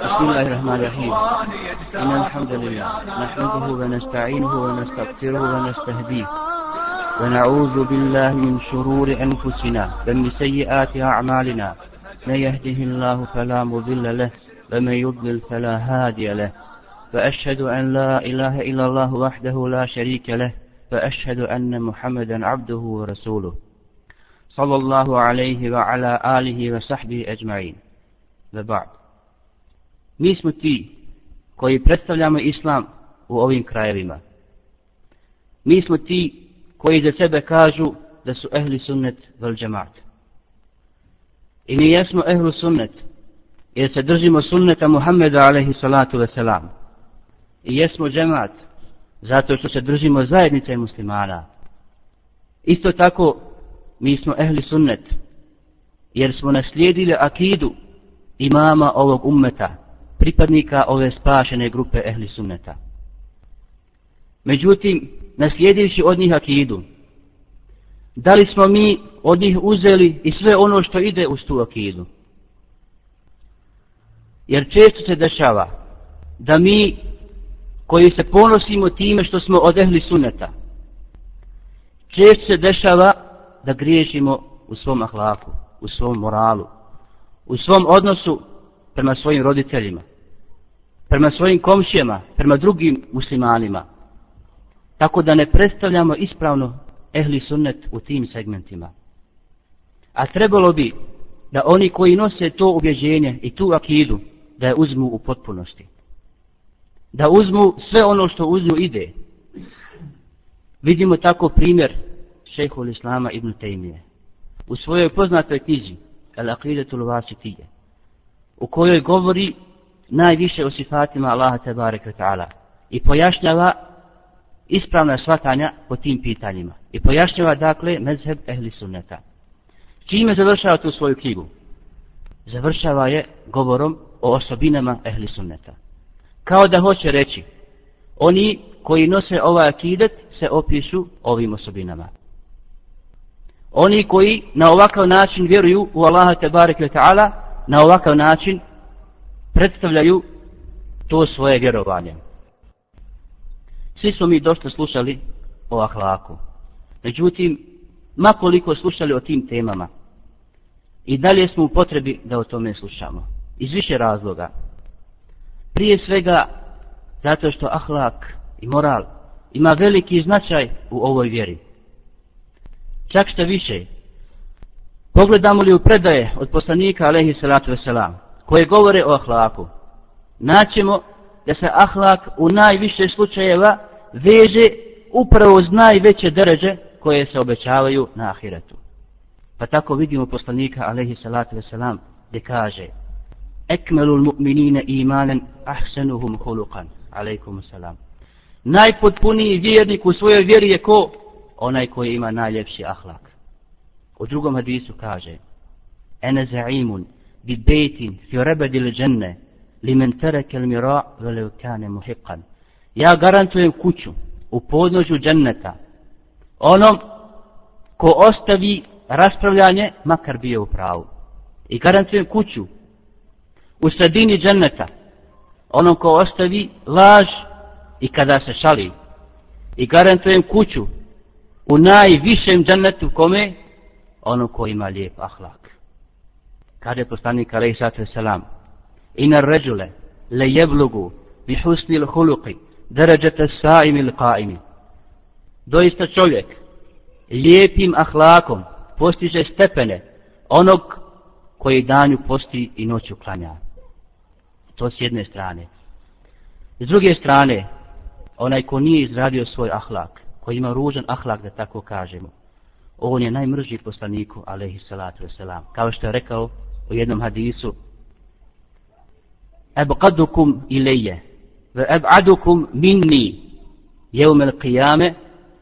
بسم الله الرحمن الرحيم. إن الحمد لله نحمده ونستعينه ونستغفره ونستهديه ونعوذ بالله من شرور أنفسنا ومن سيئات أعمالنا. من يهده الله فلا مضل له ومن يضلل فلا هادي له. فأشهد أن لا إله إلا الله وحده لا شريك له. فأشهد أن محمدا عبده ورسوله. صلى الله عليه وعلى آله وصحبه أجمعين. وبعد. Mi smo ti koji predstavljamo islam u ovim krajevima. Mi smo ti koji za sebe kažu da su ehli sunnet vel džemat. I mi jesmo ehlu sunnet jer se držimo sunneta Muhammeda alaihi salatu wasalam. I jesmo džemat zato što se držimo zajednice muslimana. Isto tako mi smo ehli sunnet jer smo naslijedili akidu imama ovog ummeta pripadnika ove spašene grupe ehli sunneta. Međutim, naslijedivši od njih akidu, da li smo mi od njih uzeli i sve ono što ide uz tu akidu? Jer često se dešava da mi koji se ponosimo time što smo od ehli sunneta, često se dešava da griješimo u svom ahlaku, u svom moralu, u svom odnosu prema svojim roditeljima, prema svojim komšijama, prema drugim muslimanima. Tako da ne predstavljamo ispravno ehli sunnet u tim segmentima. A trebalo bi da oni koji nose to ubjeđenje i tu akidu, da je uzmu u potpunosti. Da uzmu sve ono što uzmu ide. Vidimo tako primjer šehhul Islama ibn Tejmije. U svojoj poznatoj knjizi, El Aqidatul Vasitije, u kojoj govori najviše u sifatima Allaha tebarek ve ta'ala i pojašnjava ispravna shvatanja po tim pitanjima i pojašnjava dakle mezheb ehli sunneta. Čime završava tu svoju knjigu? Završava je govorom o osobinama ehli sunneta. Kao da hoće reći, oni koji nose ovaj akidet se opišu ovim osobinama. Oni koji na ovakav način vjeruju u Allaha tebarek ve ta'ala, na ovakav način predstavljaju to svoje vjerovanje. Svi smo mi dosta slušali o ahlaku. Međutim, makoliko slušali o tim temama, i dalje smo u potrebi da o tome slušamo. Iz više razloga. Prije svega, zato što ahlak i moral ima veliki značaj u ovoj vjeri. Čak što više, pogledamo li u predaje od poslanika, alaihi salatu wasalam, koje govore o ahlaku, naćemo da se ahlak u najviše slučajeva veže upravo uz najveće deređe koje se obećavaju na ahiretu. Pa tako vidimo poslanika, alaihi salatu wasalam, gdje kaže Ekmelul mu'minine imanen ahsenuhum hulukan, alaikum salam. Najpotpuniji vjernik u svojoj vjeri je ko? Onaj koji ima najljepši ahlak. U drugom hadisu kaže Ene za'imun bi bejtin fi rebedil dženne li men tereke il mira vele kane muhiqan. Ja garantujem kuću u podnožju dženneta onom ko ostavi raspravljanje makar bio u pravu. I garantujem kuću u sredini dženneta onom ko ostavi laž i kada se šali. I garantujem kuću u najvišem džennetu kome onom ko ima lijep ahlak kaže poslanik alaihi sallatu wasalam ina ređule le jeblugu bi husni il huluqi deređete saim il qaimi doista čovjek lijepim ahlakom postiže stepene onog koji danju posti i noću klanja. To s jedne strane. S druge strane onaj ko nije izradio svoj ahlak koji ima ružan ahlak da tako kažemo on je najmrži poslaniku alaihi salatu wasalam kao što je rekao u jednom hadisu Ebqadukum ilaje ve eb'adukum minni jevme l'qiyame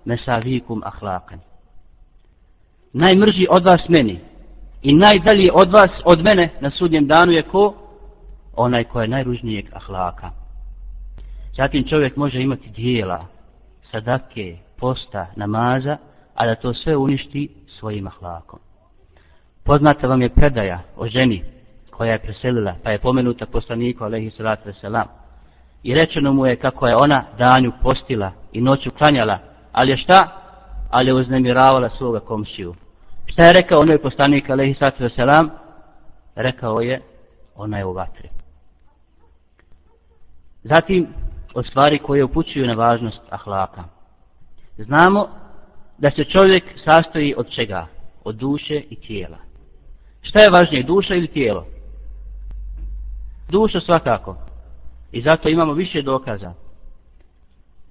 mesavikum ahlaqan najmrži od vas meni i najdalji od vas od mene na sudnjem danu je ko? Onaj ko je najružnijeg ahlaka. Zatim čovjek može imati dijela sadake, posta, namaza a da to sve uništi svojim ahlakom. Poznata vam je predaja o ženi koja je preselila, pa je pomenuta poslaniku, alaihi salatu wasalam. I rečeno mu je kako je ona danju postila i noću klanjala, ali je šta? Ali je uznemiravala svoga komšiju. Šta je rekao onoj poslanik, alaihi salatu wasalam? Rekao je, ona je u vatri. Zatim, od stvari koje upućuju na važnost ahlaka. Znamo da se čovjek sastoji od čega? Od duše i tijela. Šta je važnije, duša ili tijelo? Duša svakako. I zato imamo više dokaza.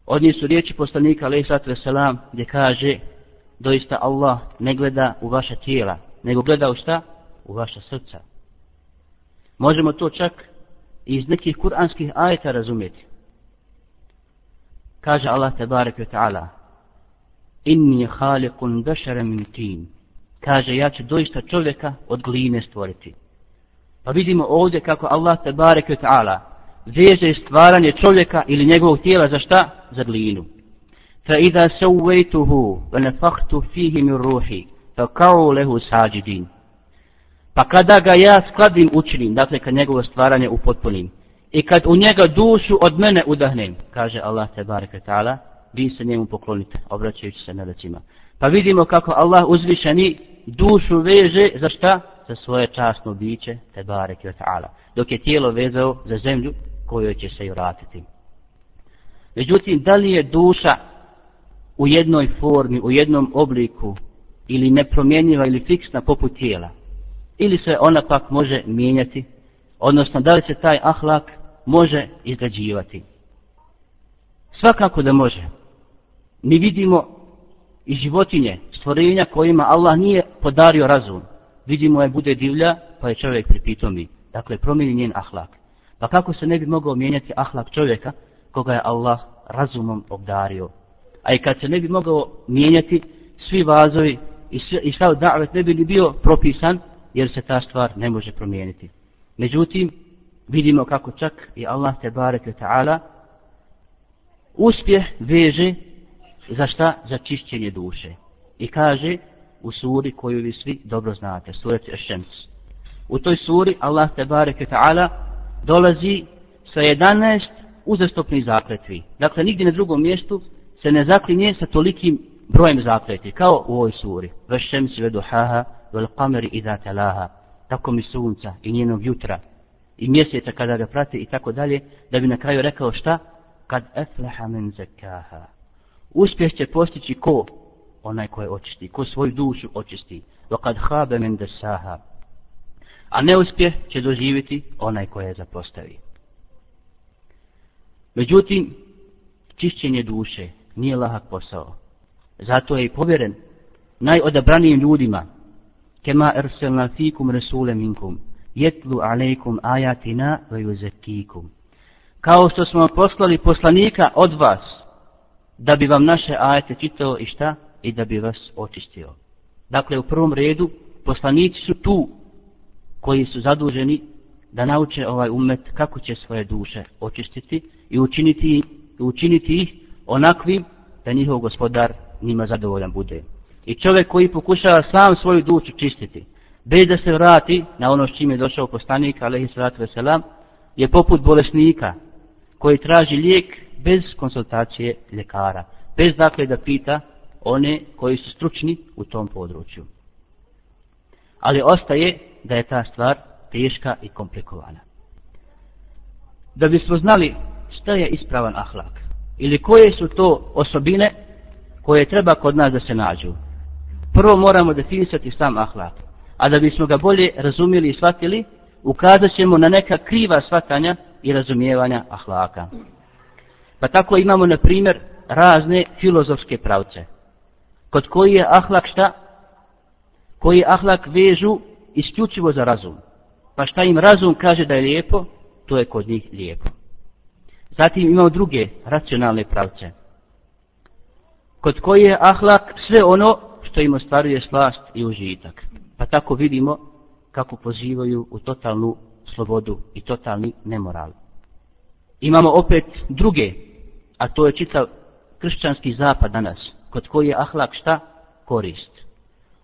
Od njih su riječi poslanika, alaih sallatu wasalam, gdje kaže, doista Allah ne gleda u vaša tijela, nego gleda u šta? U vaša srca. Možemo to čak iz nekih kuranskih ajeta razumjeti. Kaže Allah tebarek wa ta'ala, inni khaliqun bešara min tin. Kaže, ja ću doista čovjeka od gline stvoriti. Pa vidimo ovdje kako Allah te bareke ta'ala veže stvaranje čovjeka ili njegovog tijela za šta? Za glinu. Fa idha sawaytuhu wa nafakhtu fihi min ruhi fa ka'u lahu sajidin. Pa kada ga ja skladim učinim, dakle kad njegovo stvaranje upotpunim, i kad u njega dušu od mene udahnem, kaže Allah te bareke ta'ala, vi se njemu poklonite, obraćajući se melecima. Pa vidimo kako Allah uzvišeni dušu veže za šta? Za svoje časno biće, te barek i ta'ala. Dok je tijelo vezao za zemlju kojoj će se i vratiti. Međutim, da li je duša u jednoj formi, u jednom obliku, ili nepromjenjiva ili fiksna poput tijela? Ili se ona pak može mijenjati? Odnosno, da li se taj ahlak može izgrađivati? Svakako da može. Mi vidimo i životinje, stvorenja kojima Allah nije podario razum. Vidimo je bude divlja, pa je čovjek pripitomi. Dakle, promijeni njen ahlak. Pa kako se ne bi mogao mijenjati ahlak čovjeka koga je Allah razumom obdario? A i kad se ne bi mogao mijenjati svi vazovi i, sve, i sav davet ne bi ni bio propisan, jer se ta stvar ne može promijeniti. Međutim, vidimo kako čak i Allah te bareke ta'ala uspjeh veže za šta? Za čišćenje duše. I kaže u suri koju vi svi dobro znate, surat Ešems. U toj suri Allah te bareke ta'ala dolazi sa 11 uzastopnih zakletvi. Dakle, nigdje na drugom mjestu se ne zaklinje sa tolikim brojem zakletvi, kao u ovoj suri. Vešems ve duhaha, vel kameri i laha. Tako mi sunca i njenog jutra i mjeseca kada ga prate i tako dalje, da bi na kraju rekao šta? Kad efleha men zekaha uspjeh će postići ko? Onaj ko je očisti, ko svoju dušu očisti. Dokad habe men desaha. A neuspjeh će doživjeti onaj ko je zapostavi. Međutim, čišćenje duše nije lahak posao. Zato je i povjeren najodabranijim ljudima kema erselna fikum resule minkum jetlu alejkum ajatina ve juzekikum. Kao što smo poslali poslanika od vas, da bi vam naše ajete čitao i šta? I da bi vas očistio. Dakle, u prvom redu, poslanici su tu koji su zaduženi da nauče ovaj umet kako će svoje duše očistiti i učiniti, učiniti ih onakvim da njihov gospodar njima zadovoljan bude. I čovjek koji pokušava sam svoju dušu čistiti, bez da se vrati na ono s čim je došao poslanik, alaihi sallatu veselam, je poput bolesnika koji traži lijek bez konsultacije ljekara, bez dakle da pita one koji su stručni u tom području. Ali ostaje da je ta stvar teška i komplikovana. Da bismo znali šta je ispravan ahlak ili koje su to osobine koje treba kod nas da se nađu. Prvo moramo definisati sam ahlak, a da bismo ga bolje razumjeli i shvatili, ukazat ćemo na neka kriva shvatanja i razumijevanja ahlaka. Pa tako imamo, na primjer, razne filozofske pravce. Kod koji je ahlak šta? Koji ahlak vežu isključivo za razum. Pa šta im razum kaže da je lijepo, to je kod njih lijepo. Zatim imamo druge racionalne pravce. Kod koji je ahlak sve ono što im ostvaruje slast i užitak. Pa tako vidimo kako pozivaju u totalnu slobodu i totalni nemoral. Imamo opet druge a to je čitav kršćanski zapad danas, kod koji je ahlak šta? Korist.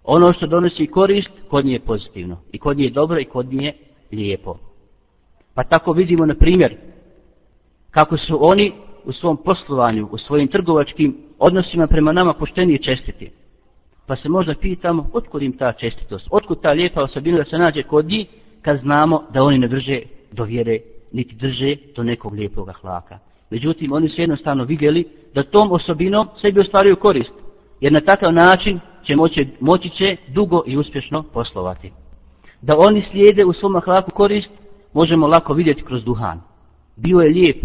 Ono što donosi korist, kod nje je pozitivno. I kod nje je dobro i kod nje lijepo. Pa tako vidimo, na primjer, kako su oni u svom poslovanju, u svojim trgovačkim odnosima prema nama poštenije čestiti. Pa se možda pitamo, otkud im ta čestitost, otkud ta lijepa osobina da se nađe kod njih, kad znamo da oni ne drže do vjere, niti drže do nekog lijepog hlaka. Međutim, oni su jednostavno vidjeli da tom osobinom sebi ostvaruju korist, jer na takav način će moći, moći će dugo i uspješno poslovati. Da oni slijede u svom ahlaku korist, možemo lako vidjeti kroz duhan. Bio je lijep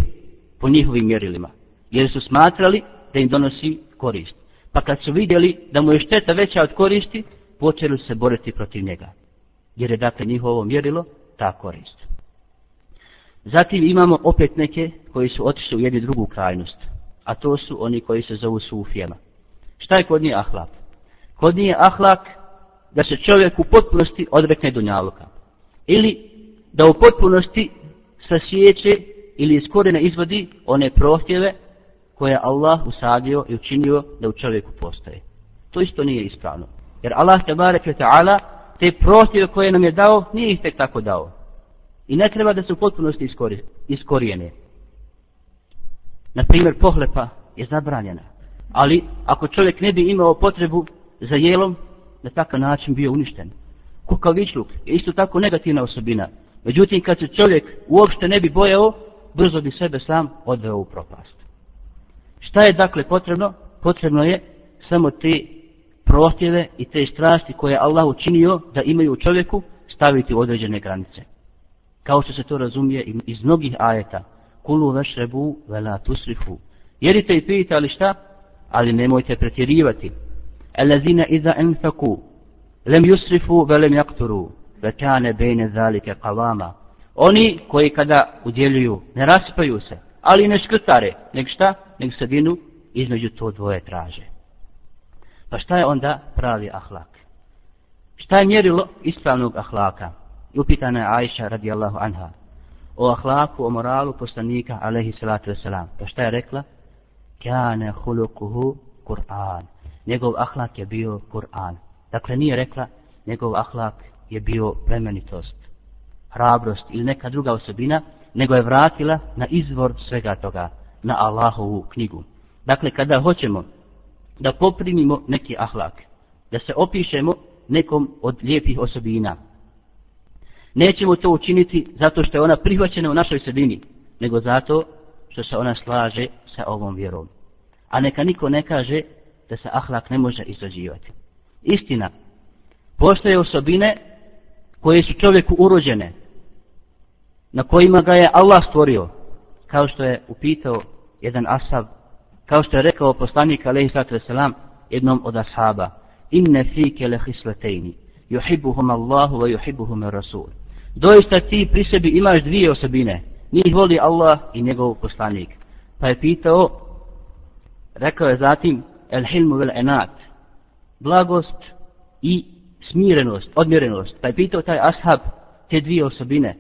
po njihovim mjerilima, jer su smatrali da im donosi korist. Pa kad su vidjeli da mu je šteta veća od koristi, počeli se boriti protiv njega. Jer je dakle njihovo mjerilo ta korist. Zatim imamo opet neke koji su otišli u jednu drugu krajnost, a to su oni koji se zovu sufijama. Šta je kod njih ahlak? Kod njih je ahlak da se čovjek u potpunosti odrekne dunjaluka. Ili da u potpunosti sasjeće ili iz korijena izvodi one prohtjeve koje je Allah usadio i učinio da u čovjeku postoje. To isto nije ispravno. Jer Allah te barek ta'ala te prohtjeve koje nam je dao, nije ih tek tako dao. I ne treba da se u potpunosti iskorijene. Naprimjer, pohlepa je zabranjena. Ali ako čovjek ne bi imao potrebu za jelom, na takav način bio uništen. Kukavičluk je isto tako negativna osobina. Međutim, kad se čovjek uopšte ne bi bojao, brzo bi sebe sam odveo u propast. Šta je dakle potrebno? Potrebno je samo te prohtjeve i te strasti koje Allah učinio da imaju u čovjeku staviti u određene granice. Kao što se to razumije iz mnogih ajeta. Kulu vešrebu vela tusrifu. Jedite i pijete, ali šta? Ali nemojte pretjerivati. Elazina iza enfaku. Lem yusrifu velem jakturu. Vekane bejne zalike kavama. Oni koji kada udjeljuju ne raspaju se, ali ne škrtare, nek šta? Nek sredinu između to dvoje traže. Pa šta je onda pravi ahlak? Šta je mjerilo ispravnog ahlaka? Upitana je Ajša radijallahu anha o ahlaku, o moralu poslanika alaihi salatu wasalam. Pa šta je rekla? Kjane hulukuhu Kur'an. Njegov ahlak je bio Kur'an. Dakle, nije rekla, njegov ahlak je bio plemenitost, hrabrost ili neka druga osobina, nego je vratila na izvor svega toga, na Allahovu knjigu. Dakle, kada hoćemo da poprimimo neki ahlak, da se opišemo nekom od lijepih osobina, nećemo to učiniti zato što je ona prihvaćena u našoj sredini, nego zato što se ona slaže sa ovom vjerom. A neka niko ne kaže da se ahlak ne može izrađivati. Istina, postoje osobine koje su čovjeku urođene, na kojima ga je Allah stvorio, kao što je upitao jedan asab, kao što je rekao poslanik alaihi sallatu wasalam jednom od ashaba, inne fike le hisletejni, juhibuhum Allahu wa juhibuhum Rasul. Doista ti pri sebi imaš dvije osobine, njih voli Allah i njegov poslanik. Pa je pitao, rekao je zatim, el hilmu vel enat, blagost i smirenost, odmjerenost. Pa je pitao taj ashab te dvije osobine,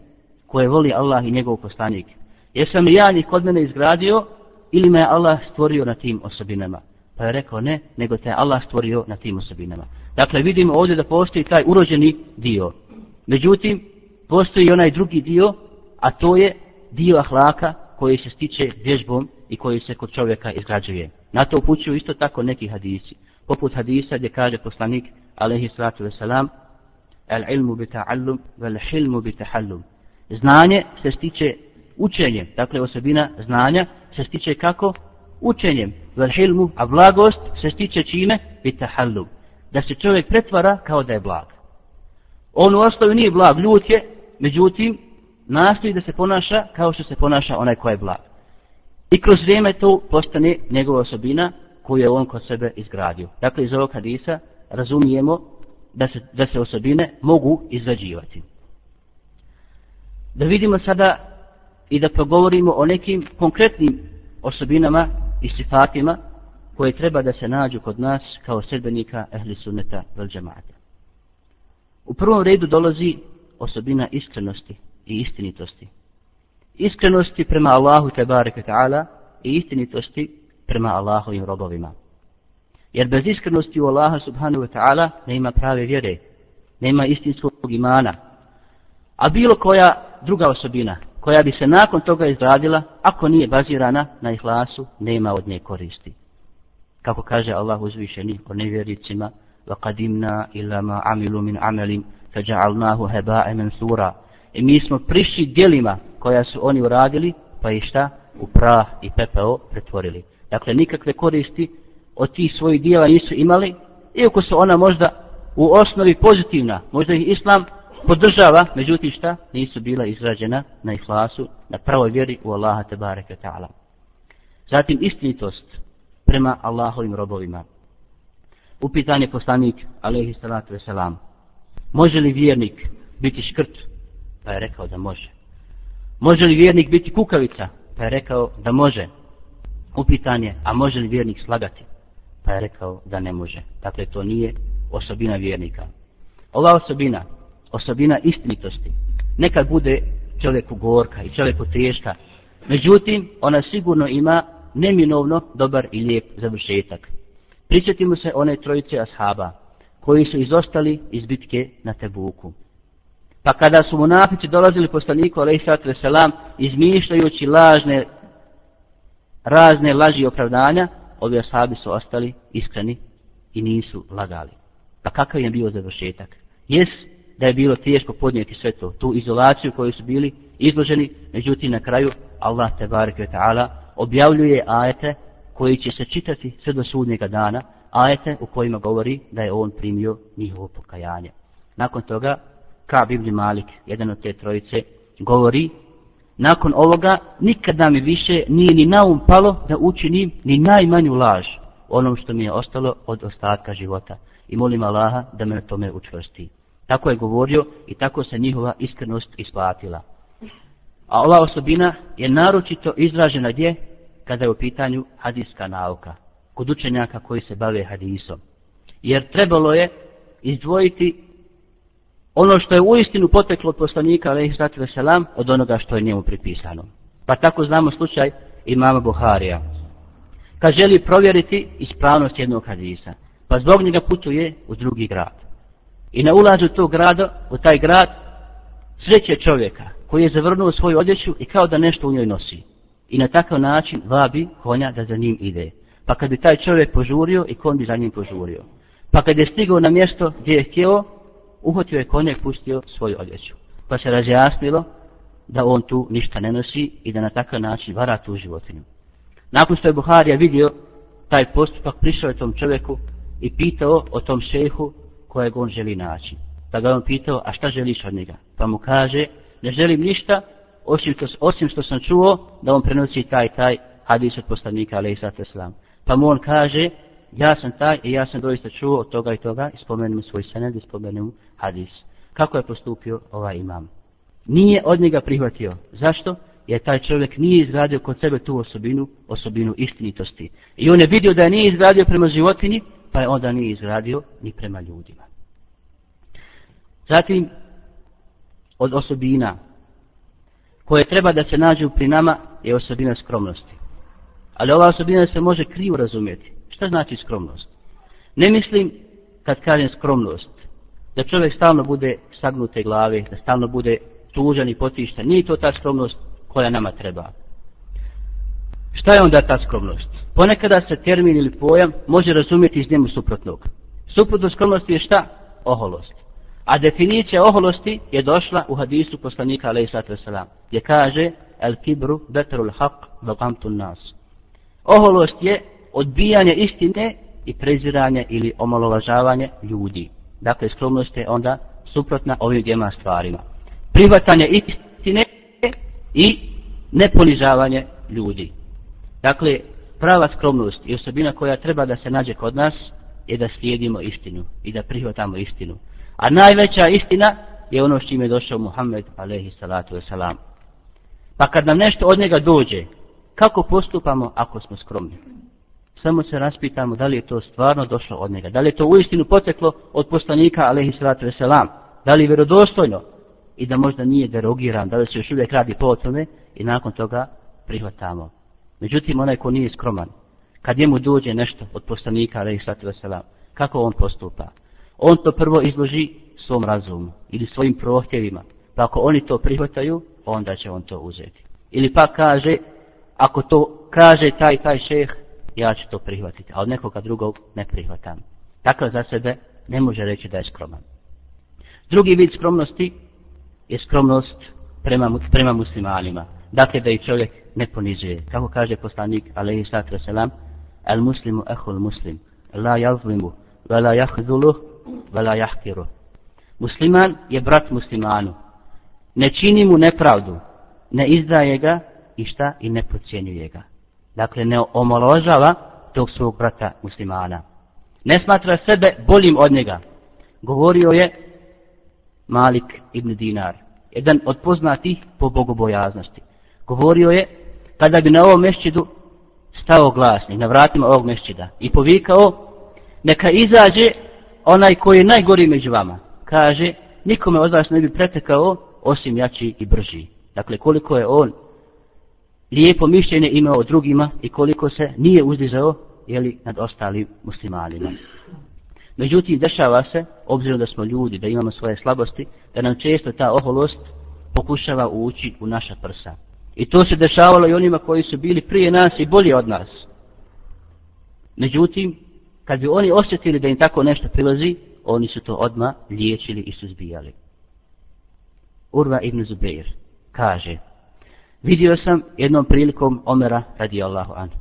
koje voli Allah i njegov poslanik. Jesam li ja njih kod mene izgradio ili me je Allah stvorio na tim osobinama? Pa je rekao ne, nego te je Allah stvorio na tim osobinama. Dakle, vidimo ovdje da postoji taj urođeni dio. Međutim, postoji onaj drugi dio, a to je dio ahlaka koji se stiče vježbom i koji se kod čovjeka izgrađuje. Na to upućuju isto tako neki hadisi. Poput hadisa gdje kaže poslanik, alaihi salatu wasalam, al ilmu bi ta'allum, vel hilmu bi ta'allum znanje se stiče učenjem, dakle osobina znanja se stiče kako? Učenjem, vel hilmu, a blagost se stiče čime? Bitahallu. Da se čovjek pretvara kao da je blag. On u osnovi nije blag, ljut je, međutim, nastoji da se ponaša kao što se ponaša onaj ko je blag. I kroz vrijeme to postane njegova osobina koju je on kod sebe izgradio. Dakle, iz ovog hadisa razumijemo da se, da se osobine mogu izrađivati da vidimo sada i da progovorimo o nekim konkretnim osobinama i sifatima koje treba da se nađu kod nas kao sredbenika ehli sunneta vel džemata. U prvom redu dolazi osobina iskrenosti i istinitosti. Iskrenosti prema Allahu tebareke ta'ala i istinitosti prema Allahovim robovima. Jer bez iskrenosti u Allaha subhanahu wa ta'ala nema prave vjere, nema istinskog imana, A bilo koja druga osobina koja bi se nakon toga izradila, ako nije bazirana na ihlasu, nema od nje koristi. Kako kaže Allah uzvišeni o nevjericima, وَقَدِمْنَا إِلَّا مَا عَمِلُوا مِنْ عَمَلٍ فَجَعَلْنَاهُ هَبَاءَ مَنْسُورًا I mi smo prišli dijelima koja su oni uradili, pa i šta? U prah i pepeo pretvorili. Dakle, nikakve koristi od tih svojih dijela nisu imali, iako su ona možda u osnovi pozitivna, možda ih Islam podržava, međutim šta? Nisu bila izrađena na ihlasu, na pravoj vjeri u Allaha tebareke ta'ala. Zatim istinitost prema Allahovim robovima. Upitan je poslanik, alaihi salatu wasalam, može li vjernik biti škrt? Pa je rekao da može. Može li vjernik biti kukavica? Pa je rekao da može. Upitan je, a može li vjernik slagati? Pa je rekao da ne može. Dakle, to nije osobina vjernika. Ova osobina, osobina istinitosti, nekad bude čovjeku gorka i čovjeku teška, međutim, ona sigurno ima neminovno dobar i lijep završetak. Pričatimo se one trojice ashaba, koji su izostali iz bitke na Tebuku. Pa kada su munafici dolazili poslaniku, alaih wasalam, izmišljajući lažne, razne laži opravdanja, ovi ashabi su ostali iskreni i nisu lagali. Pa kakav je bio završetak? Jes da je bilo teško podnijeti sve to, tu izolaciju koju su bili izloženi, međutim na kraju Allah te bareke ta'ala objavljuje ajete koji će se čitati sve do sudnjega dana, ajete u kojima govori da je on primio njihovo pokajanje. Nakon toga, Ka ibn Malik, jedan od te trojice, govori, nakon ovoga nikada mi više nije ni naum palo da učinim ni najmanju laž onom što mi je ostalo od ostatka života. I molim Allaha da me na tome učvrsti. Tako je govorio i tako se njihova iskrenost isplatila. A ova osobina je naročito izražena gdje? Kada je u pitanju hadijska nauka. Kod učenjaka koji se bave hadisom. Jer trebalo je izdvojiti ono što je uistinu poteklo od poslanika alaihissalatu wasalam od onoga što je njemu pripisano. Pa tako znamo slučaj imama Buharija. Kad želi provjeriti ispravnost jednog hadisa, pa zbog njega putuje u drugi grad. I na ulazu tog grada, u taj grad, sreće čovjeka koji je zavrnuo svoju odjeću i kao da nešto u njoj nosi. I na takav način vabi konja da za njim ide. Pa kad bi taj čovjek požurio i kon bi za njim požurio. Pa kad je stigao na mjesto gdje je htio, uhotio je konja i pustio svoju odjeću. Pa se razjasnilo da on tu ništa ne nosi i da na takav način vara tu životinju. Nakon što je Buharija vidio taj postupak, prišao je tom čovjeku i pitao o tom šehu kojeg on želi naći. Pa ga on pitao, a šta želiš od njega? Pa mu kaže, ne želim ništa, osim što, osim što sam čuo da on prenosi taj taj hadis od poslanika, ali i Pa mu on kaže, ja sam taj i ja sam doista čuo od toga i toga, i spomenem svoj sened i spomenem hadis. Kako je postupio ovaj imam? Nije od njega prihvatio. Zašto? Jer taj čovjek nije izgradio kod sebe tu osobinu, osobinu istinitosti. I on je vidio da je nije izgradio prema životini, pa je onda nije izgradio ni prema ljudima. Zatim, od osobina koje treba da se nađu pri nama je osobina skromnosti. Ali ova osobina se može krivo razumjeti. Šta znači skromnost? Ne mislim, kad kažem skromnost, da čovjek stalno bude sagnute glave, da stalno bude tužan i potišta. Nije to ta skromnost koja nama treba. Šta je onda ta skromnost? Ponekada se termin ili pojam može razumjeti iz njemu suprotnog. Suprotno skromnosti je šta? Oholost. A definicija oholosti je došla u hadisu poslanika alaih sallatu wasalam, gdje kaže el kibru beterul haq vagamtun nas. Oholost je odbijanje istine i preziranje ili omalovažavanje ljudi. Dakle, skromnost je onda suprotna ovim dvijema stvarima. Privatanje istine i neponižavanje ljudi. Dakle, prava skromnost i osobina koja treba da se nađe kod nas je da slijedimo istinu i da prihvatamo istinu. A najveća istina je ono s čime je došao Muhammed alaihi salatu wasalam. Pa kad nam nešto od njega dođe, kako postupamo ako smo skromni? samo se raspitamo da li je to stvarno došlo od njega. Da li je to uistinu poteklo od poslanika, alaihi sallatu veselam. Da li je vjerodostojno i da možda nije derogiran, da li se još uvijek radi po tome i nakon toga prihvatamo. Međutim, onaj ko nije skroman, kad njemu dođe nešto od poslanika, alaihi sallatu veselam, kako on postupa? On to prvo izloži svom razumu ili svojim prohtjevima, Pa ako oni to prihvataju, onda će on to uzeti. Ili pa kaže, ako to kaže taj taj šeh, ja ću to prihvatiti, a od nekoga drugog ne prihvatam. Tako za sebe ne može reći da je skroman. Drugi vid skromnosti je skromnost prema, prema muslimanima. Dakle, da i čovjek ne ponizuje. Kako kaže poslanik, alaihi sallatu wasalam, al muslimu ehul muslim, la javlimu, ve la jahzulu, ve la jahkiru. Musliman je brat muslimanu. Ne čini mu nepravdu, ne izdaje ga i šta i ne pocijenjuje ga. Dakle, ne omaložava tog svog brata muslimana. Ne smatra sebe boljim od njega. Govorio je Malik ibn Dinar, jedan od poznatih po bogobojaznosti. Govorio je, kada bi na ovom mešćidu stao glasni, na vratima ovog mešćida, i povikao, neka izađe onaj koji je najgori među vama. Kaže, nikome od vas ne bi pretekao, osim jači i brži. Dakle, koliko je on lijepo mišljenje imao o drugima i koliko se nije uzdizao jeli, nad ostalim muslimanima. Međutim, dešava se, obzirom da smo ljudi, da imamo svoje slabosti, da nam često ta oholost pokušava ući u naša prsa. I to se dešavalo i onima koji su bili prije nas i bolji od nas. Međutim, kad bi oni osjetili da im tako nešto prilazi, oni su to odma liječili i suzbijali. Urva ibn Zubeir kaže, vidio sam jednom prilikom Omera radijallahu anhu,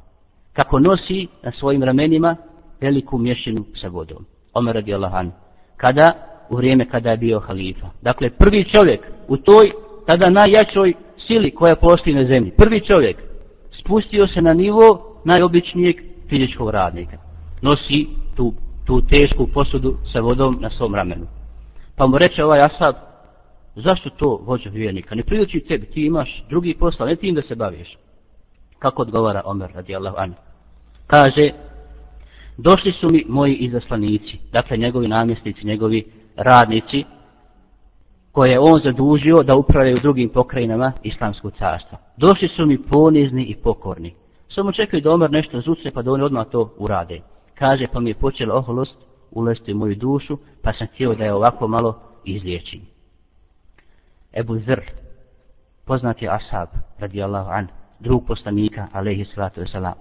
kako nosi na svojim ramenima veliku mješinu sa vodom. Omer radijallahu anhu. Kada? U vrijeme kada je bio halifa. Dakle, prvi čovjek u toj tada najjačoj sili koja postoji na zemlji. Prvi čovjek spustio se na nivo najobičnijeg fizičkog radnika. Nosi tu, tu tešku posudu sa vodom na svom ramenu. Pa mu reče ovaj asab, zašto to vođa vjernika? Ne priliči tebi, ti imaš drugi posla, ne tim da se baviš. Kako odgovara Omer radijallahu anhu? Kaže, došli su mi moji izaslanici, dakle njegovi namjesnici, njegovi radnici, koje je on zadužio da upravljaju drugim pokrajinama islamskog carstva. Došli su mi ponizni i pokorni. Samo čekaju da Omer nešto zuce pa da oni odmah to urade. Kaže pa mi je počela oholost ulesti u moju dušu pa sam htio da je ovako malo izliječim. Ebu Zr, poznati ashab, radijallahu an, drug poslanika, alaihi salatu wasalam,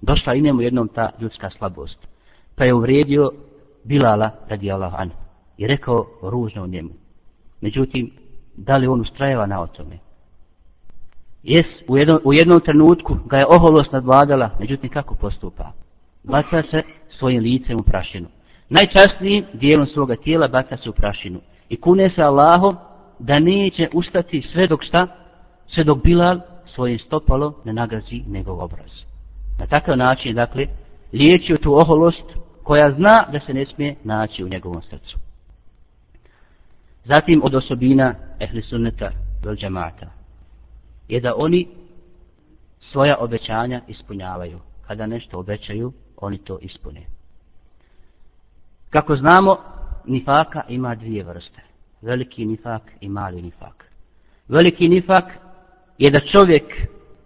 došla i njemu jednom ta ljudska slabost. Pa je uvredio Bilala radijallahu an i rekao ružno u njemu. Međutim, da li on ustrajeva na o tome? Jes, u jednom, u jednom trenutku ga je oholost nadvladala, međutim kako postupa? Baca se svojim licem u prašinu. Najčastnijim dijelom svoga tijela baca se u prašinu. I kune se Allahom da neće ustati sve dok šta, sve dok Bilal svojim stopalo ne nagazi njegov obraz. Na takav način, dakle, liječio tu oholost koja zna da se ne smije naći u njegovom srcu. Zatim od osobina ehli sunneta vel džemata je da oni svoja obećanja ispunjavaju. Kada nešto obećaju, oni to ispune. Kako znamo, nifaka ima dvije vrste. Veliki nifak i mali nifak. Veliki nifak je da čovjek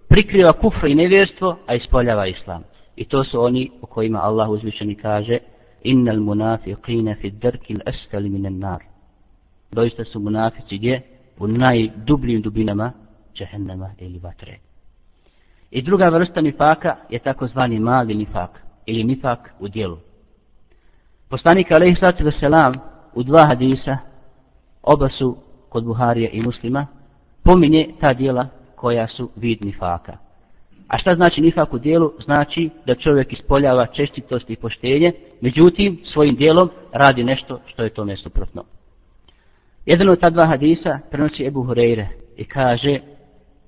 prikriva kufr i nevjerstvo, a ispoljava islam. I to su oni o kojima Allah uzvišeni kaže Innal munafiqina fi drkil asfali minan nar. Doista su munafici gdje? U najdubljim dubinama džehennema ili vatre. I druga vrsta nifaka je takozvani mali nifak ili nifak u dijelu. Poslanik alaihi sallatu selam u dva hadisa oba su kod Buharija i muslima pominje ta dijela koja su vid nifaka. A šta znači nifak u dijelu? Znači da čovjek ispoljava čestitost i poštenje, međutim svojim dijelom radi nešto što je tome suprotno. Jedan od ta dva hadisa prenosi Ebu Hureyre i kaže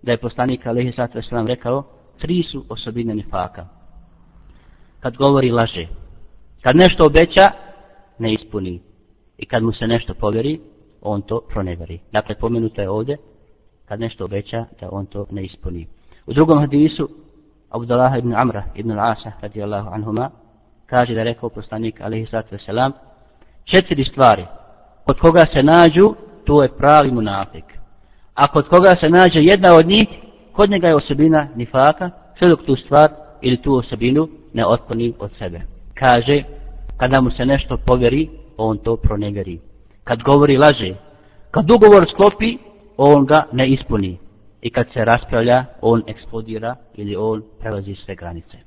da je poslanik Alehi Satra Sram rekao tri su osobine nifaka. Kad govori laže, kad nešto obeća, ne ispuni. I kad mu se nešto povjeri, on to proneveri. Dakle, pomenuto je ovdje kad nešto obeća da on to ne ispuni. U drugom hadisu Abdullah ibn Amra ibn al-Asa radijallahu anhuma kaže da rekao poslanik alaihi sallatu wasalam četiri stvari kod koga se nađu to je pravi munafik. A kod koga se nađe jedna od njih kod njega je osobina nifaka sve dok tu stvar ili tu osobinu ne otkloni od sebe. Kaže kada mu se nešto povjeri on to pronegari. Kad govori laže kad ugovor sklopi on ga ne ispuni. I kad se raspravlja, on eksplodira ili on prelazi sve granice.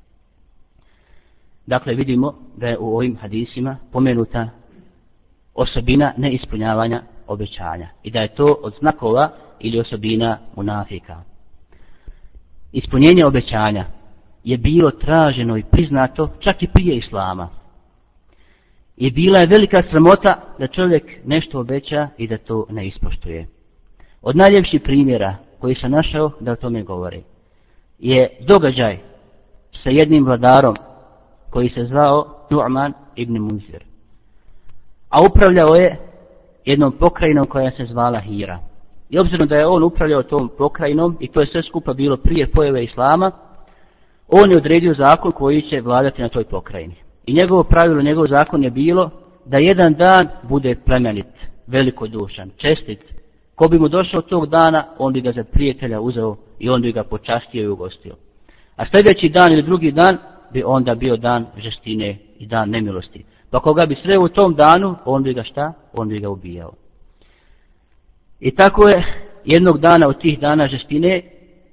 Dakle, vidimo da je u ovim hadisima pomenuta osobina neispunjavanja obećanja. I da je to od znakova ili osobina munafika. Ispunjenje obećanja je bilo traženo i priznato čak i prije Islama. I bila je velika sramota da čovjek nešto obeća i da to ne ispoštuje. Od najljepših primjera koji sam našao da o tome govori je događaj sa jednim vladarom koji se zvao Nu'man ibn Munzir. A upravljao je jednom pokrajinom koja se zvala Hira. I obzirom da je on upravljao tom pokrajinom i to je sve skupa bilo prije pojave Islama, on je odredio zakon koji će vladati na toj pokrajini. I njegovo pravilo, njegov zakon je bilo da jedan dan bude plemenit, velikodušan, čestit. Ko bi mu došao tog dana, on bi ga za prijatelja uzeo i on bi ga počastio i ugostio. A sljedeći dan ili drugi dan bi onda bio dan žestine i dan nemilosti. Pa koga bi sreo u tom danu, on bi ga šta? On bi ga ubijao. I tako je jednog dana od tih dana žestine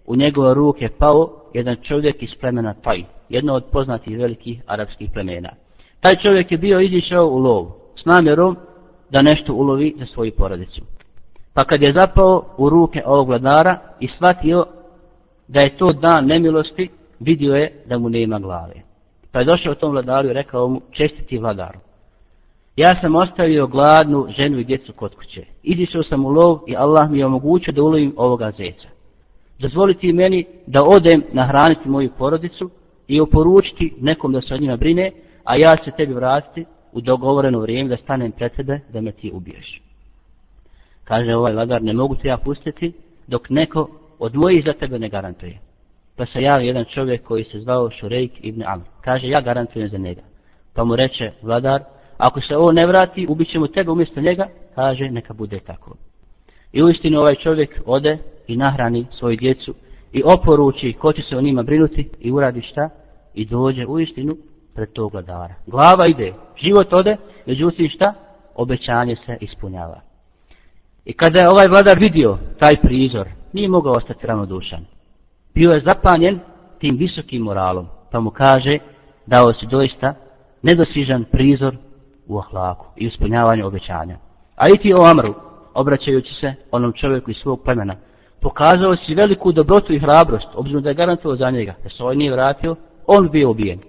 u njegove ruke pao jedan čovjek iz plemena Tajt jedno od poznatih velikih arapskih plemena. Taj čovjek je bio izišao u lov s namjerom da nešto ulovi za svoju porodicu. Pa kad je zapao u ruke ovog vladara i shvatio da je to dan nemilosti, vidio je da mu nema glave. Pa je došao tom vladaru i rekao mu, čestiti vladaru. Ja sam ostavio gladnu ženu i djecu kod kuće. Izišao sam u lov i Allah mi je omogućio da ulovim ovoga zeca. Dozvoliti meni da odem nahraniti moju porodicu i oporučiti nekom da se o njima brine, a ja se tebi vratiti u dogovoreno vrijeme da stanem pred tebe da me ti ubiješ. Kaže ovaj vladar, ne mogu te ja pustiti dok neko od mojih za tebe ne garantuje. Pa se javi jedan čovjek koji se zvao Šurejk ibn Amr. Kaže, ja garantujem za njega. Pa mu reče vladar, ako se ovo ne vrati, ubit ćemo tebe umjesto njega. Kaže, neka bude tako. I uistinu ovaj čovjek ode i nahrani svoju djecu i oporuči ko će se o njima brinuti i uradi šta i dođe u istinu pred tog vladara. Glava ide, život ode, međutim šta? Obećanje se ispunjava. I kada je ovaj vladar vidio taj prizor, nije mogao ostati ravnodušan. Bio je zapanjen tim visokim moralom, pa mu kaže dao si doista nedosižan prizor u ahlaku i ispunjavanju obećanja. A i ti o Amru, obraćajući se onom čovjeku iz svog plemena, pokazao si veliku dobrotu i hrabrost, obzirom da je garantovao za njega, da se ovaj nije vratio, on bio ubijen.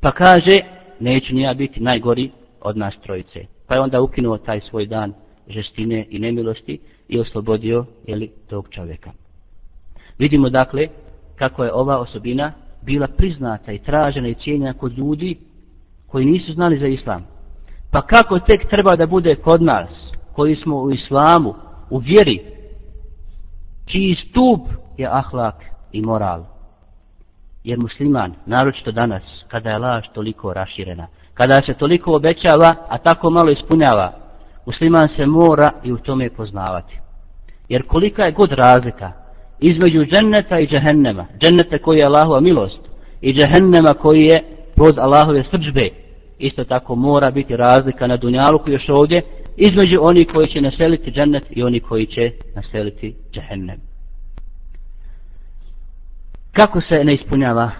Pa kaže, neću nija biti najgori od nas trojice. Pa je onda ukinuo taj svoj dan žestine i nemilosti i oslobodio jeli, tog čovjeka. Vidimo dakle kako je ova osobina bila priznata i tražena i cijenjena kod ljudi koji nisu znali za islam. Pa kako tek treba da bude kod nas, koji smo u islamu, u vjeri, čiji stup je ahlak i moral. Jer musliman, naročito danas, kada je laž toliko raširena, kada se toliko obećava, a tako malo ispunjava, musliman se mora i u tome poznavati. Jer kolika je god razlika između dženneta i džehennema, dženneta koji je Allahova milost i džehennema koji je plod Allahove srđbe, isto tako mora biti razlika na dunjalu koji još ovdje, između oni koji će naseliti džennet i oni koji će naseliti džehennem. Kako se ne ispunjava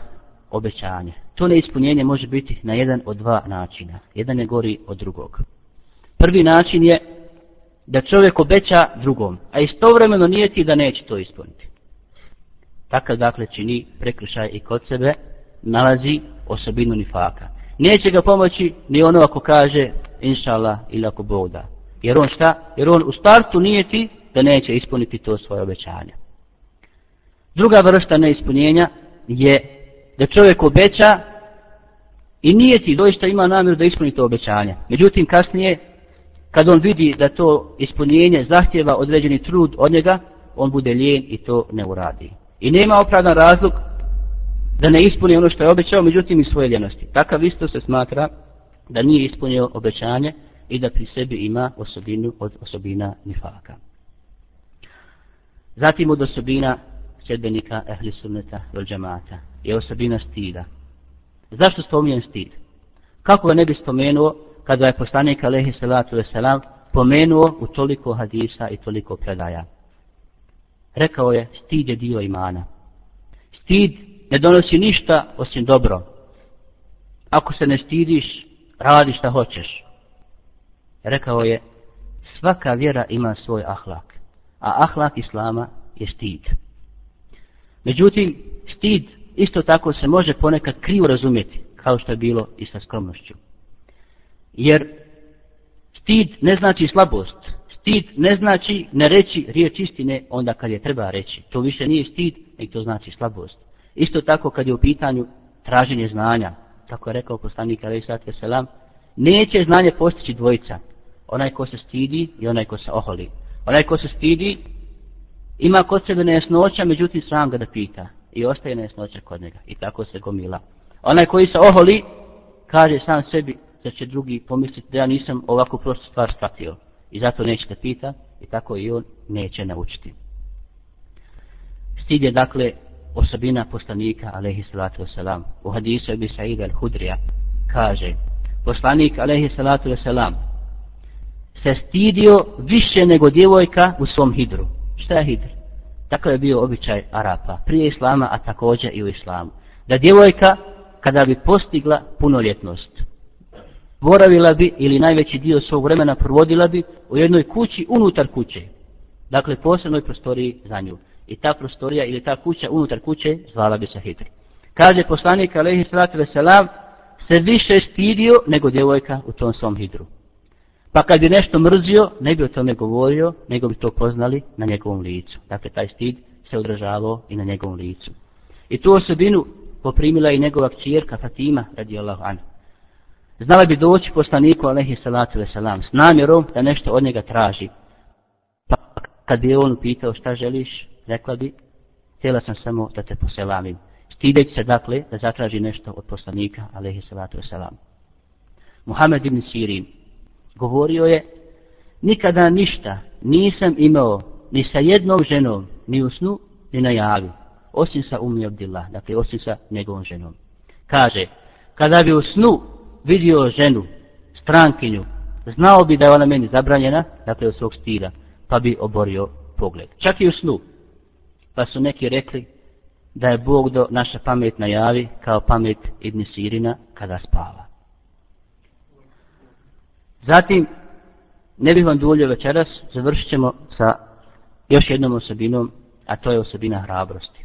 obećanje? To neispunjenje može biti na jedan od dva načina. Jedan je gori od drugog. Prvi način je da čovjek obeća drugom, a istovremeno nije ti da neće to ispuniti. Takav dakle čini prekrišaj i kod sebe nalazi osobinu nifaka. Neće ga pomoći ni ono ako kaže inša Allah ili ako Bog da. Jer on šta? Jer on u startu nije ti da neće ispuniti to svoje obećanje. Druga vrsta neispunjenja je da čovjek obeća i nije ti doista ima namjeru da ispuni to obećanje. Međutim, kasnije, kad on vidi da to ispunjenje zahtjeva određeni trud od njega, on bude lijen i to ne uradi. I nema opravdan razlog da ne ispuni ono što je obećao, međutim i svoje ljenosti. Takav isto se smatra da nije ispunio obećanje i da pri sebi ima osobinu od osobina nifaka. Zatim od osobina sjedbenika ehli sunneta vel džamata je osobina stida. Zašto spominjem stid? Kako ga ne bi spomenuo kada je poslanik alaihi salatu veselam pomenuo u toliko hadisa i toliko predaja? Rekao je, stid je dio imana. Stid ne donosi ništa osim dobro. Ako se ne stidiš, radi šta hoćeš. Rekao je, svaka vjera ima svoj ahlak, a ahlak islama je stid. Međutim, stid isto tako se može ponekad krivo razumjeti, kao što je bilo i sa skromnošću. Jer stid ne znači slabost, stid ne znači ne reći riječ istine onda kad je treba reći. To više nije stid, nek to znači slabost. Isto tako kad je u pitanju traženje znanja, tako je rekao poslanik alaih sallatu selam, neće znanje postići dvojica, onaj ko se stidi i onaj ko se oholi. Onaj ko se stidi ima kod sebe nejasnoća, međutim sram ga da pita i ostaje nejasnoća kod njega i tako se gomila. Onaj koji se oholi kaže sam sebi da će drugi pomisliti da ja nisam ovako prostu stvar shvatio i zato neće da pita i tako i on neće naučiti. Stid je dakle osobina poslanika alaihi salatu wasalam. U hadisu Ebi Sa'id al-Hudrija kaže poslanik alaihi salatu wasalam se stidio više nego djevojka u svom hidru. Šta je hidr? Tako je bio običaj Arapa prije Islama, a također i u Islamu. Da djevojka kada bi postigla punoljetnost boravila bi ili najveći dio svog vremena provodila bi u jednoj kući unutar kuće. Dakle, posebnoj prostoriji za nju. I ta prostorija ili ta kuća unutar kuće zvala bi se Hidr. Kaže poslanik alaihi sallatu veselam se više stidio nego djevojka u tom svom Hidru. Pa kad bi nešto mrzio, ne bi o tome govorio, nego bi to poznali na njegovom licu. Dakle, taj stid se odražavao i na njegovom licu. I tu osobinu poprimila i njegova kćerka Fatima, radijallahu anhu. Znala bi doći poslaniku, alaihi salatu veselam s namjerom da nešto od njega traži. Pa kad bi on pitao šta želiš, rekla bi, htjela sam samo da te poselamim. Stideć se dakle da zatraži nešto od poslanika, alaihi salatu wasalam. Muhammed ibn Sirin govorio je, nikada ništa nisam imao ni sa jednom ženom, ni u snu, ni na javi, osim sa Umi Abdillah, dakle osim sa njegovom ženom. Kaže, kada bi u snu vidio ženu, strankinju, znao bi da je ona meni zabranjena, dakle od svog stila, pa bi oborio pogled. Čak i u snu. Pa su neki rekli da je Bog do naša pamet najavi kao pamet Ibn Sirina kada spava. Zatim, ne bih vam duljio večeras, završit ćemo sa još jednom osobinom, a to je osobina hrabrosti.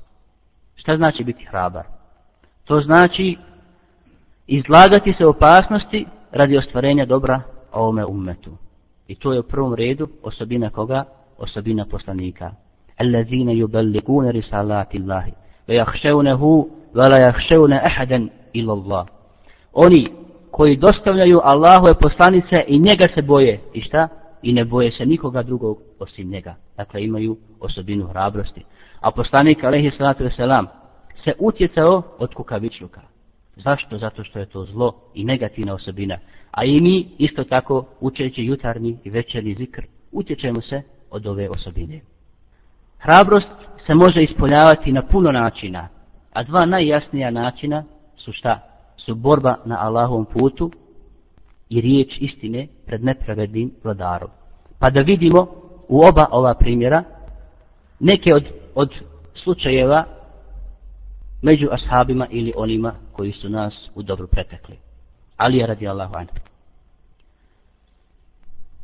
Šta znači biti hrabar? To znači izlagati se opasnosti radi ostvarenja dobra ovome ummetu. I to je u prvom redu osobina koga? Osobina poslanika. الذين يبلغون رسالات الله ويخشونه ولا يخشون la yakhshawna ahadan. Oni koji dostavljaju Allahove poslanice i njega se boje. I šta? I ne boje se nikoga drugog osim njega. Dakle, imaju osobinu hrabrosti. A poslanik, alaihi salatu wasalam, se utjecao od kukavičluka. Zašto? Zato što je to zlo i negativna osobina. A i mi isto tako učeći jutarnji i večerni zikr utječemo se od ove osobine. Hrabrost se može ispoljavati na puno načina, a dva najjasnija načina su šta? Su borba na Allahovom putu i riječ istine pred nepravednim vladarom. Pa da vidimo u oba ova primjera neke od, od slučajeva među ashabima ili onima koji su nas u dobru pretekli. Ali je radi Allahu anhu.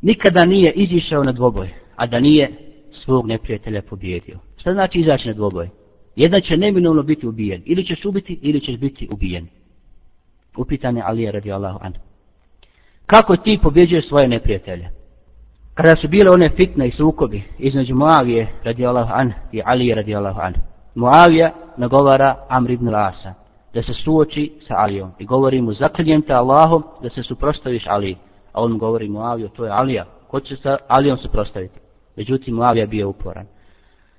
Nikada nije izišao na dvoboj, a da nije svog neprijatelja pobjedio. Šta znači izaći na dvoboj? Jedan će neminovno biti ubijen. Ili ćeš ubiti, ili ćeš biti ubijen. Upitan je je radi Allahu anhu. Kako ti pobjeđuješ svoje neprijatelje? Kada su bile one fitne i sukobi između Muavije radi Allahu an i Ali radi Allahu an, Muavija nagovara Amr ibn Lasa da se suoči sa Alijom i govori mu zaklinjem te Allahom da se suprostaviš Ali. A on mu govori Muaviju, to je Alija, ko će sa Alijom suprostaviti? Međutim, Muavija bio uporan.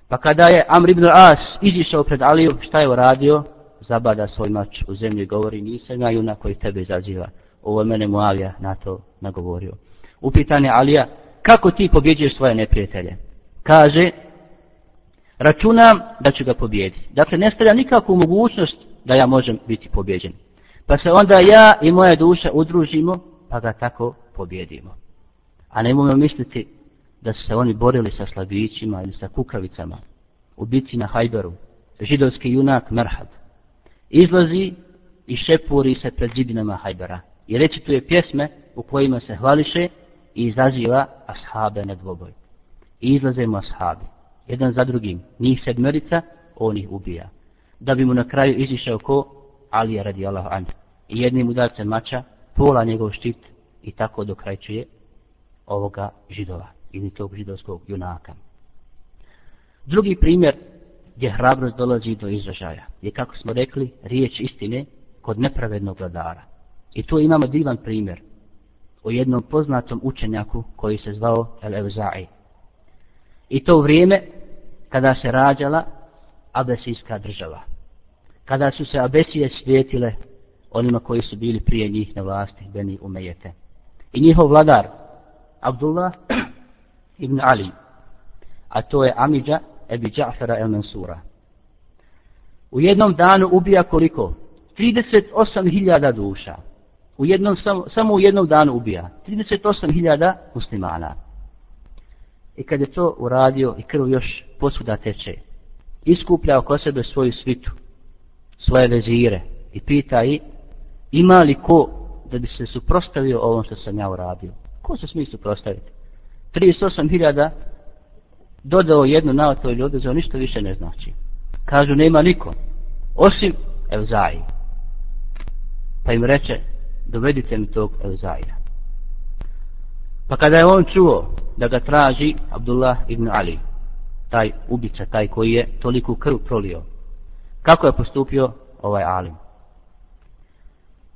Pa kada je Amr ibn As izišao pred Aliju, šta je uradio? Zabada svoj mač u zemlju i govori, nisam ja junak koji tebe izaziva. Ovo je mene Muavija na to nagovorio. Upitan je Alija, kako ti pobjeđuješ svoje neprijatelje? Kaže, računam da ću ga pobjediti. Dakle, ne stavlja nikakvu mogućnost da ja možem biti pobjeđen. Pa se onda ja i moja duša udružimo, pa ga tako pobjedimo. A ne misliti da su se oni borili sa slabićima ili sa kukavicama. u bitci na Hajberu, židovski junak Merhad, izlazi i šepuri se pred zidinama Hajbera i recituje pjesme u kojima se hvališe i izaziva ashabe na dvoboj. I izlaze mu ashabi, jedan za drugim, njih sedmerica, on ih ubija. Da bi mu na kraju izišao ko Alija radi Allah an. I jednim udarcem mača, pola njegov štit i tako dokrajčuje ovoga židova ili tog židovskog junaka. Drugi primjer gdje hrabrost dolazi do izražaja je, kako smo rekli, riječ istine kod nepravednog vladara. I tu imamo divan primjer o jednom poznatom učenjaku koji se zvao El Evzai. I to vrijeme kada se rađala Abesijska država. Kada su se Abesije svijetile onima koji su bili prije njih na vlasti, Beni Umejete. I njihov vladar, Abdullah ibn Ali, a to je Amidža Ebi Džafera el Mansura. U jednom danu ubija koliko? 38.000 duša. U jednom, samo, samo u jednom danu ubija. 38.000 muslimana. I kad je to uradio i krv još posuda teče, iskuplja oko sebe svoju svitu, svoje vezire i pita i ima li ko da bi se suprostavio ovom što sam ja uradio? Ko se smije suprostaviti? 38.000 dodao jednu navato ili odezao, ništa više ne znači. Kažu, nema niko, osim Evzaji. Pa im reče, dovedite mi tog Evzaja. Pa kada je on čuo da ga traži Abdullah ibn Ali, taj ubica, taj koji je toliko krv prolio, kako je postupio ovaj Alim?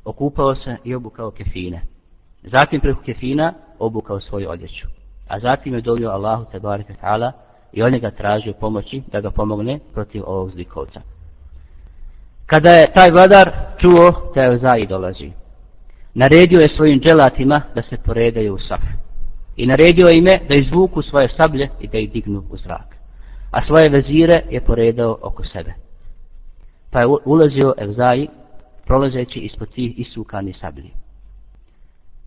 Okupao se i obukao kefine. Zatim preko kefina obukao svoju odjeću a zatim je dolio Allahu te bareke taala i on ga tražio pomoći da ga pomogne protiv ovog zlikovca. Kada je taj vladar čuo da je Zai dolazi, naredio je svojim dželatima da se poredaju u saf. I naredio je ime da izvuku svoje sablje i da ih dignu u zrak. A svoje vezire je poredao oko sebe. Pa je ulazio Evzai, prolazeći ispod tih isukani sablji.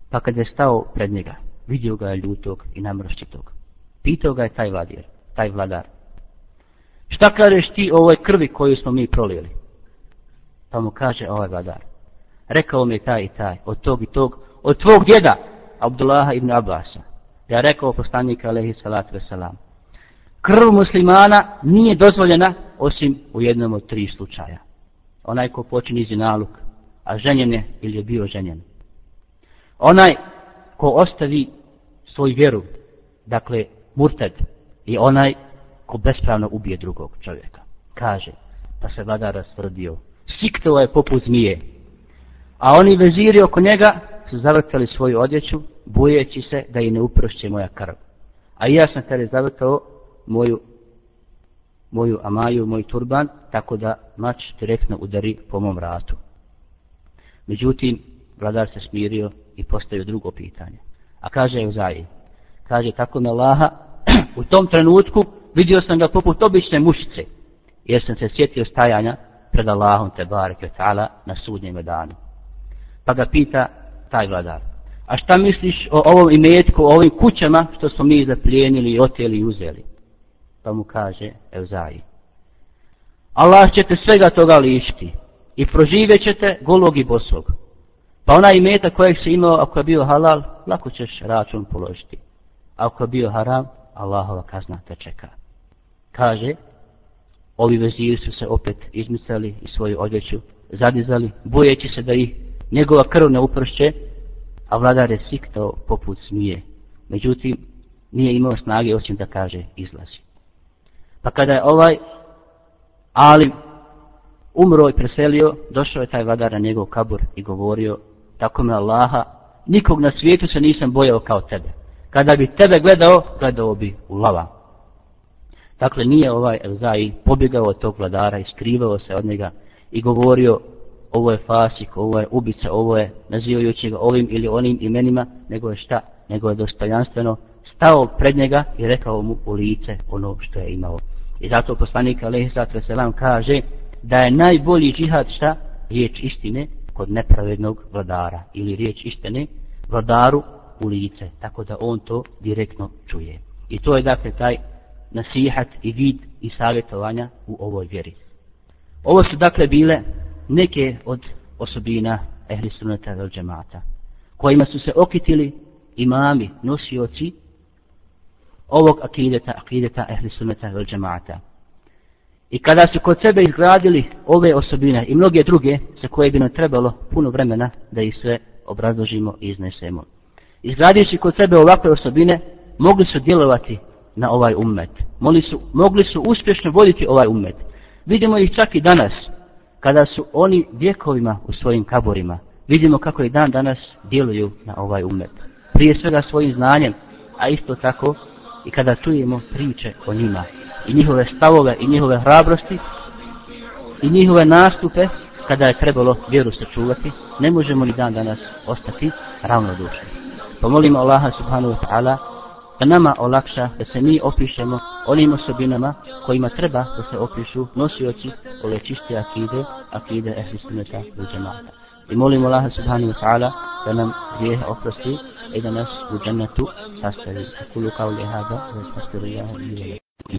Pa kad je stao pred njega, vidio ga je ljutog i namrščitog. Pitao ga je taj vladir, taj vladar. Šta kažeš ti o ovoj krvi koju smo mi prolijeli? Pa mu kaže ovaj vladar. Rekao mi je taj i taj, od tog i tog, od tvog djeda, Abdullaha ibn Abbasa. Ja rekao poslanika, alaihi salatu wasalam. Krv muslimana nije dozvoljena osim u jednom od tri slučaja. Onaj ko počini zinaluk, a ženjen je ili je bio ženjen. Onaj ko ostavi svoju vjeru, dakle murtad, i onaj ko bespravno ubije drugog čovjeka. Kaže, pa se vladar rasvrdio, siktova je poput zmije, a oni veziri oko njega su zavrtali svoju odjeću, bojeći se da i ne uprošće moja krv. A ja sam tada zavrtao moju, moju amaju, moj turban, tako da mač direktno udari po mom vratu. Međutim, vladar se smirio i postavio drugo pitanje. A kaže je Uzaji, kaže tako na Laha, u tom trenutku vidio sam ga poput obične mušice, jer sam se sjetio stajanja pred Allahom te bareke ta'ala na sudnjem danu. Pa ga pita taj vladar, a šta misliš o ovom imetku, o ovim kućama što smo mi zaplijenili, oteli i uzeli? Pa mu kaže Evzaji, Allah će te svega toga lišiti i proživjet ćete golog i bosog. Pa onaj imeta kojeg si imao, ako je bio halal, lako ćeš račun položiti. Ako je bio haram, Allahova kazna te čeka. Kaže, ovi veziri su se opet izmicali i svoju odjeću zadizali, bojeći se da ih njegova krv ne upršće, a vladar je siktao poput smije. Međutim, nije imao snage osim da kaže izlazi. Pa kada je ovaj Alim umro i preselio, došao je taj vladar na njegov kabur i govorio tako me Allaha, nikog na svijetu se nisam bojao kao tebe. Kada bi tebe gledao, gledao bi u lava. Dakle, nije ovaj Elzai pobjegao od tog vladara i skrivao se od njega i govorio ovo je fasik, ovo je ubica, ovo je nazivajući ga ovim ili onim imenima, nego je šta, nego je dostojanstveno stao pred njega i rekao mu u lice ono što je imao. I zato poslanik Alehi Satre kaže da je najbolji džihad šta? Riječ istine, kod nepravednog vladara ili riječ istine vladaru u lice, tako da on to direktno čuje. I to je dakle taj nasihat i vid i savjetovanja u ovoj vjeri. Ovo su dakle bile neke od osobina ehli sunnata vel džemata, kojima su se okitili imami, nosioci ovog akideta, akideta ehli sunnata vel džemata. I kada su kod sebe izgradili ove osobine i mnoge druge za koje bi nam trebalo puno vremena da ih sve obrazložimo i iznesemo. Izgradivši kod sebe ovakve osobine, mogli su djelovati na ovaj ummet. Mogli su, mogli su uspješno voditi ovaj ummet. Vidimo ih čak i danas, kada su oni vjekovima u svojim kaborima. Vidimo kako i dan danas djeluju na ovaj ummet. Prije svega svojim znanjem, a isto tako i kada čujemo priče o njima i njihove stavove i njihove hrabrosti i njihove nastupe kada je trebalo vjeru sačuvati, ne možemo ni dan danas ostati ravnodušni. Pomolimo Allaha subhanahu wa ta'ala da nama olakša da se mi opišemo onim osobinama kojima treba da se opišu nosioci ove čiste akide, akide ehli sunneta u džemata. I molimo Allaha subhanahu wa ta'ala da nam grijehe oprosti i da nas u džennetu sastavi. Kulu kao li hada, wa i